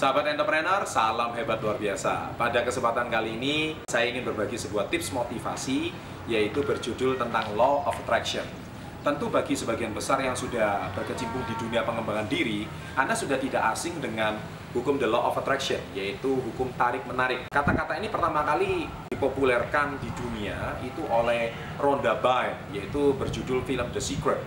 Sahabat entrepreneur, salam hebat luar biasa. Pada kesempatan kali ini, saya ingin berbagi sebuah tips motivasi, yaitu berjudul tentang Law of Attraction. Tentu bagi sebagian besar yang sudah berkecimpung di dunia pengembangan diri, Anda sudah tidak asing dengan hukum the law of attraction, yaitu hukum tarik-menarik. Kata-kata ini pertama kali dipopulerkan di dunia itu oleh Rhonda Byrne, yaitu berjudul film The Secret,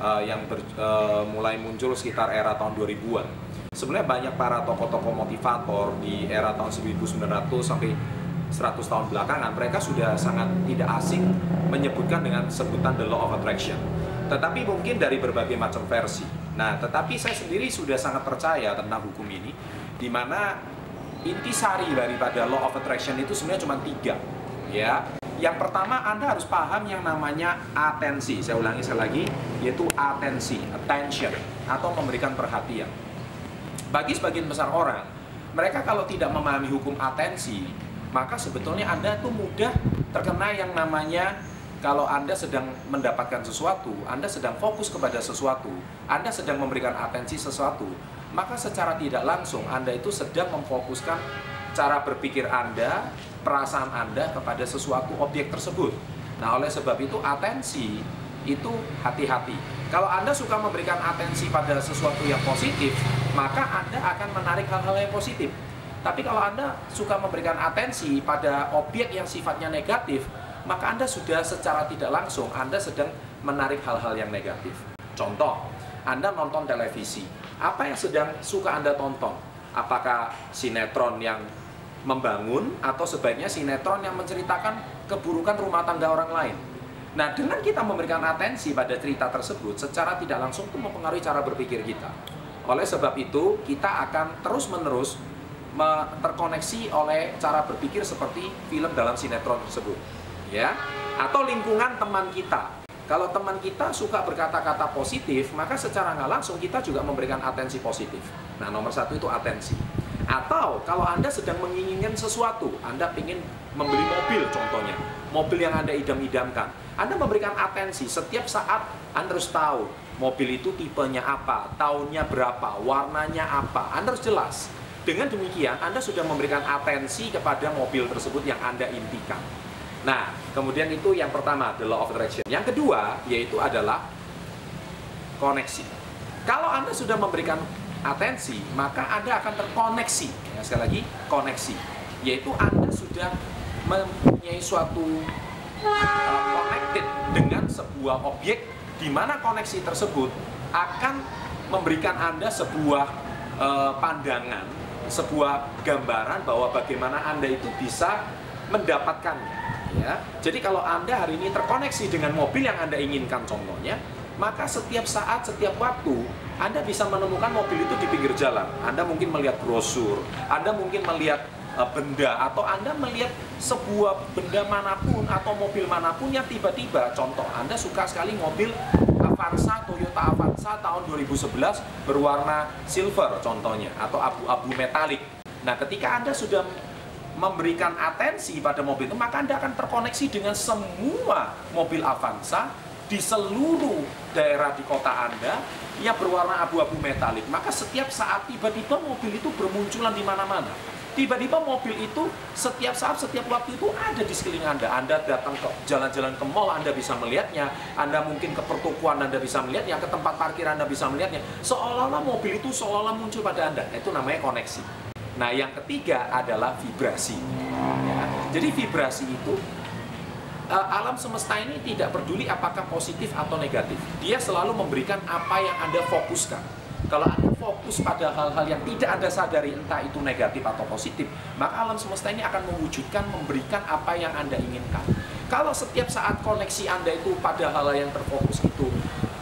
uh, yang ber, uh, mulai muncul sekitar era tahun 2000-an. Sebenarnya banyak para tokoh-tokoh motivator di era tahun 1900 sampai 100 tahun belakangan, mereka sudah sangat tidak asing menyebutkan dengan sebutan the law of attraction. Tetapi mungkin dari berbagai macam versi. Nah, tetapi saya sendiri sudah sangat percaya tentang hukum ini, di mana intisari daripada law of attraction itu sebenarnya cuma tiga. Ya, yang pertama Anda harus paham yang namanya atensi. Saya ulangi sekali lagi, yaitu atensi, attention, atau memberikan perhatian. Bagi sebagian besar orang, mereka kalau tidak memahami hukum atensi, maka sebetulnya Anda tuh mudah terkena yang namanya kalau Anda sedang mendapatkan sesuatu, Anda sedang fokus kepada sesuatu, Anda sedang memberikan atensi sesuatu, maka secara tidak langsung Anda itu sedang memfokuskan cara berpikir Anda, perasaan Anda kepada sesuatu objek tersebut. Nah, oleh sebab itu atensi itu hati-hati. Kalau Anda suka memberikan atensi pada sesuatu yang positif, maka Anda akan menarik hal-hal yang positif. Tapi kalau Anda suka memberikan atensi pada objek yang sifatnya negatif, maka Anda sudah secara tidak langsung Anda sedang menarik hal-hal yang negatif. Contoh, Anda nonton televisi. Apa yang sedang suka Anda tonton? Apakah sinetron yang membangun atau sebaiknya sinetron yang menceritakan keburukan rumah tangga orang lain? Nah, dengan kita memberikan atensi pada cerita tersebut, secara tidak langsung itu mempengaruhi cara berpikir kita. Oleh sebab itu, kita akan terus-menerus terkoneksi oleh cara berpikir seperti film dalam sinetron tersebut ya. Atau lingkungan teman kita. Kalau teman kita suka berkata-kata positif maka secara nggak langsung kita juga memberikan atensi positif. Nah nomor satu itu atensi. Atau kalau anda sedang menginginkan sesuatu anda ingin membeli mobil contohnya mobil yang anda idam-idamkan anda memberikan atensi setiap saat anda harus tahu mobil itu tipenya apa tahunnya berapa warnanya apa anda harus jelas dengan demikian, Anda sudah memberikan atensi kepada mobil tersebut yang Anda impikan. Nah, kemudian itu yang pertama, the law of attraction. Yang kedua, yaitu adalah koneksi. Kalau Anda sudah memberikan atensi, maka Anda akan terkoneksi. Ya, sekali lagi, koneksi. Yaitu Anda sudah mempunyai suatu uh, connected dengan sebuah objek di mana koneksi tersebut akan memberikan Anda sebuah uh, pandangan sebuah gambaran bahwa bagaimana Anda itu bisa mendapatkannya. Ya. Jadi kalau Anda hari ini terkoneksi dengan mobil yang Anda inginkan contohnya, maka setiap saat, setiap waktu Anda bisa menemukan mobil itu di pinggir jalan. Anda mungkin melihat brosur, Anda mungkin melihat benda atau Anda melihat sebuah benda mana pun atau mobil mana pun yang tiba-tiba contoh Anda suka sekali mobil Avanza, Toyota Avanza tahun 2011 berwarna silver contohnya atau abu-abu metalik. Nah, ketika Anda sudah memberikan atensi pada mobil itu, maka Anda akan terkoneksi dengan semua mobil Avanza di seluruh daerah di kota Anda yang berwarna abu-abu metalik. Maka setiap saat tiba-tiba mobil itu bermunculan di mana-mana tiba-tiba mobil itu setiap saat, setiap waktu itu ada di sekeliling Anda. Anda datang ke jalan-jalan ke mall, Anda bisa melihatnya. Anda mungkin ke pertokoan, Anda bisa melihatnya. Ke tempat parkir, Anda bisa melihatnya. Seolah-olah mobil itu seolah-olah muncul pada Anda. Itu namanya koneksi. Nah, yang ketiga adalah vibrasi. Ya. Jadi vibrasi itu uh, alam semesta ini tidak peduli apakah positif atau negatif. Dia selalu memberikan apa yang Anda fokuskan. Kalau Anda fokus pada hal-hal yang tidak Anda sadari, entah itu negatif atau positif, maka alam semesta ini akan mewujudkan, memberikan apa yang Anda inginkan. Kalau setiap saat koneksi Anda itu pada -hal yang terfokus itu,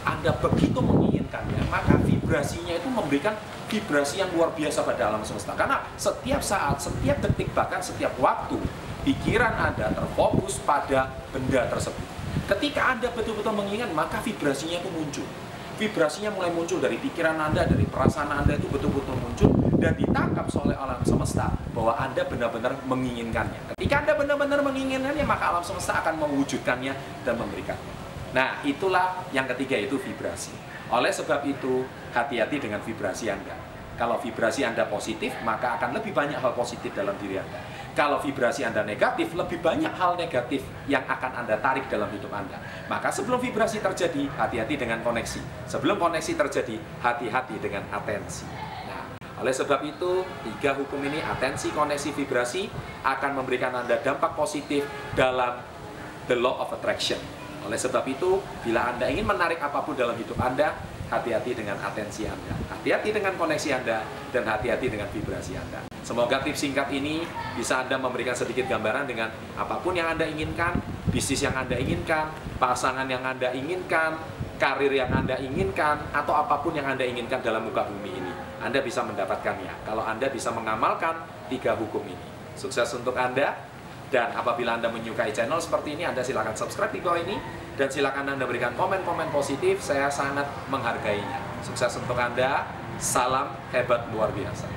Anda begitu menginginkannya, maka vibrasinya itu memberikan vibrasi yang luar biasa pada alam semesta. Karena setiap saat, setiap detik, bahkan setiap waktu, pikiran Anda terfokus pada benda tersebut. Ketika Anda betul-betul menginginkan, maka vibrasinya itu muncul vibrasinya mulai muncul dari pikiran Anda, dari perasaan Anda itu betul-betul muncul dan ditangkap oleh alam semesta bahwa Anda benar-benar menginginkannya. Ketika Anda benar-benar menginginkannya, maka alam semesta akan mewujudkannya dan memberikannya. Nah, itulah yang ketiga itu vibrasi. Oleh sebab itu, hati-hati dengan vibrasi Anda. Kalau vibrasi Anda positif, maka akan lebih banyak hal positif dalam diri Anda. Kalau vibrasi Anda negatif, lebih banyak hal negatif yang akan Anda tarik dalam hidup Anda. Maka sebelum vibrasi terjadi, hati-hati dengan koneksi. Sebelum koneksi terjadi, hati-hati dengan atensi. Nah, oleh sebab itu, tiga hukum ini, atensi, koneksi, vibrasi, akan memberikan Anda dampak positif dalam the law of attraction. Oleh sebab itu, bila Anda ingin menarik apa pun dalam hidup Anda, hati-hati dengan atensi Anda, hati-hati dengan koneksi Anda, dan hati-hati dengan vibrasi Anda. Semoga tips singkat ini bisa Anda memberikan sedikit gambaran dengan apa pun yang Anda inginkan, bisnis yang Anda inginkan, pasangan yang Anda inginkan, karir yang Anda inginkan, atau apa pun yang Anda inginkan dalam muka bumi ini. Anda bisa mendapatkannya kalau Anda bisa mengamalkan tiga hukum ini. Sukses untuk Anda, dan apabila Anda menyukai channel seperti ini, Anda silakan subscribe di bawah ini dan silakan Anda berikan komen-komen positif, saya sangat menghargainya. Sukses untuk Anda, salam hebat luar biasa.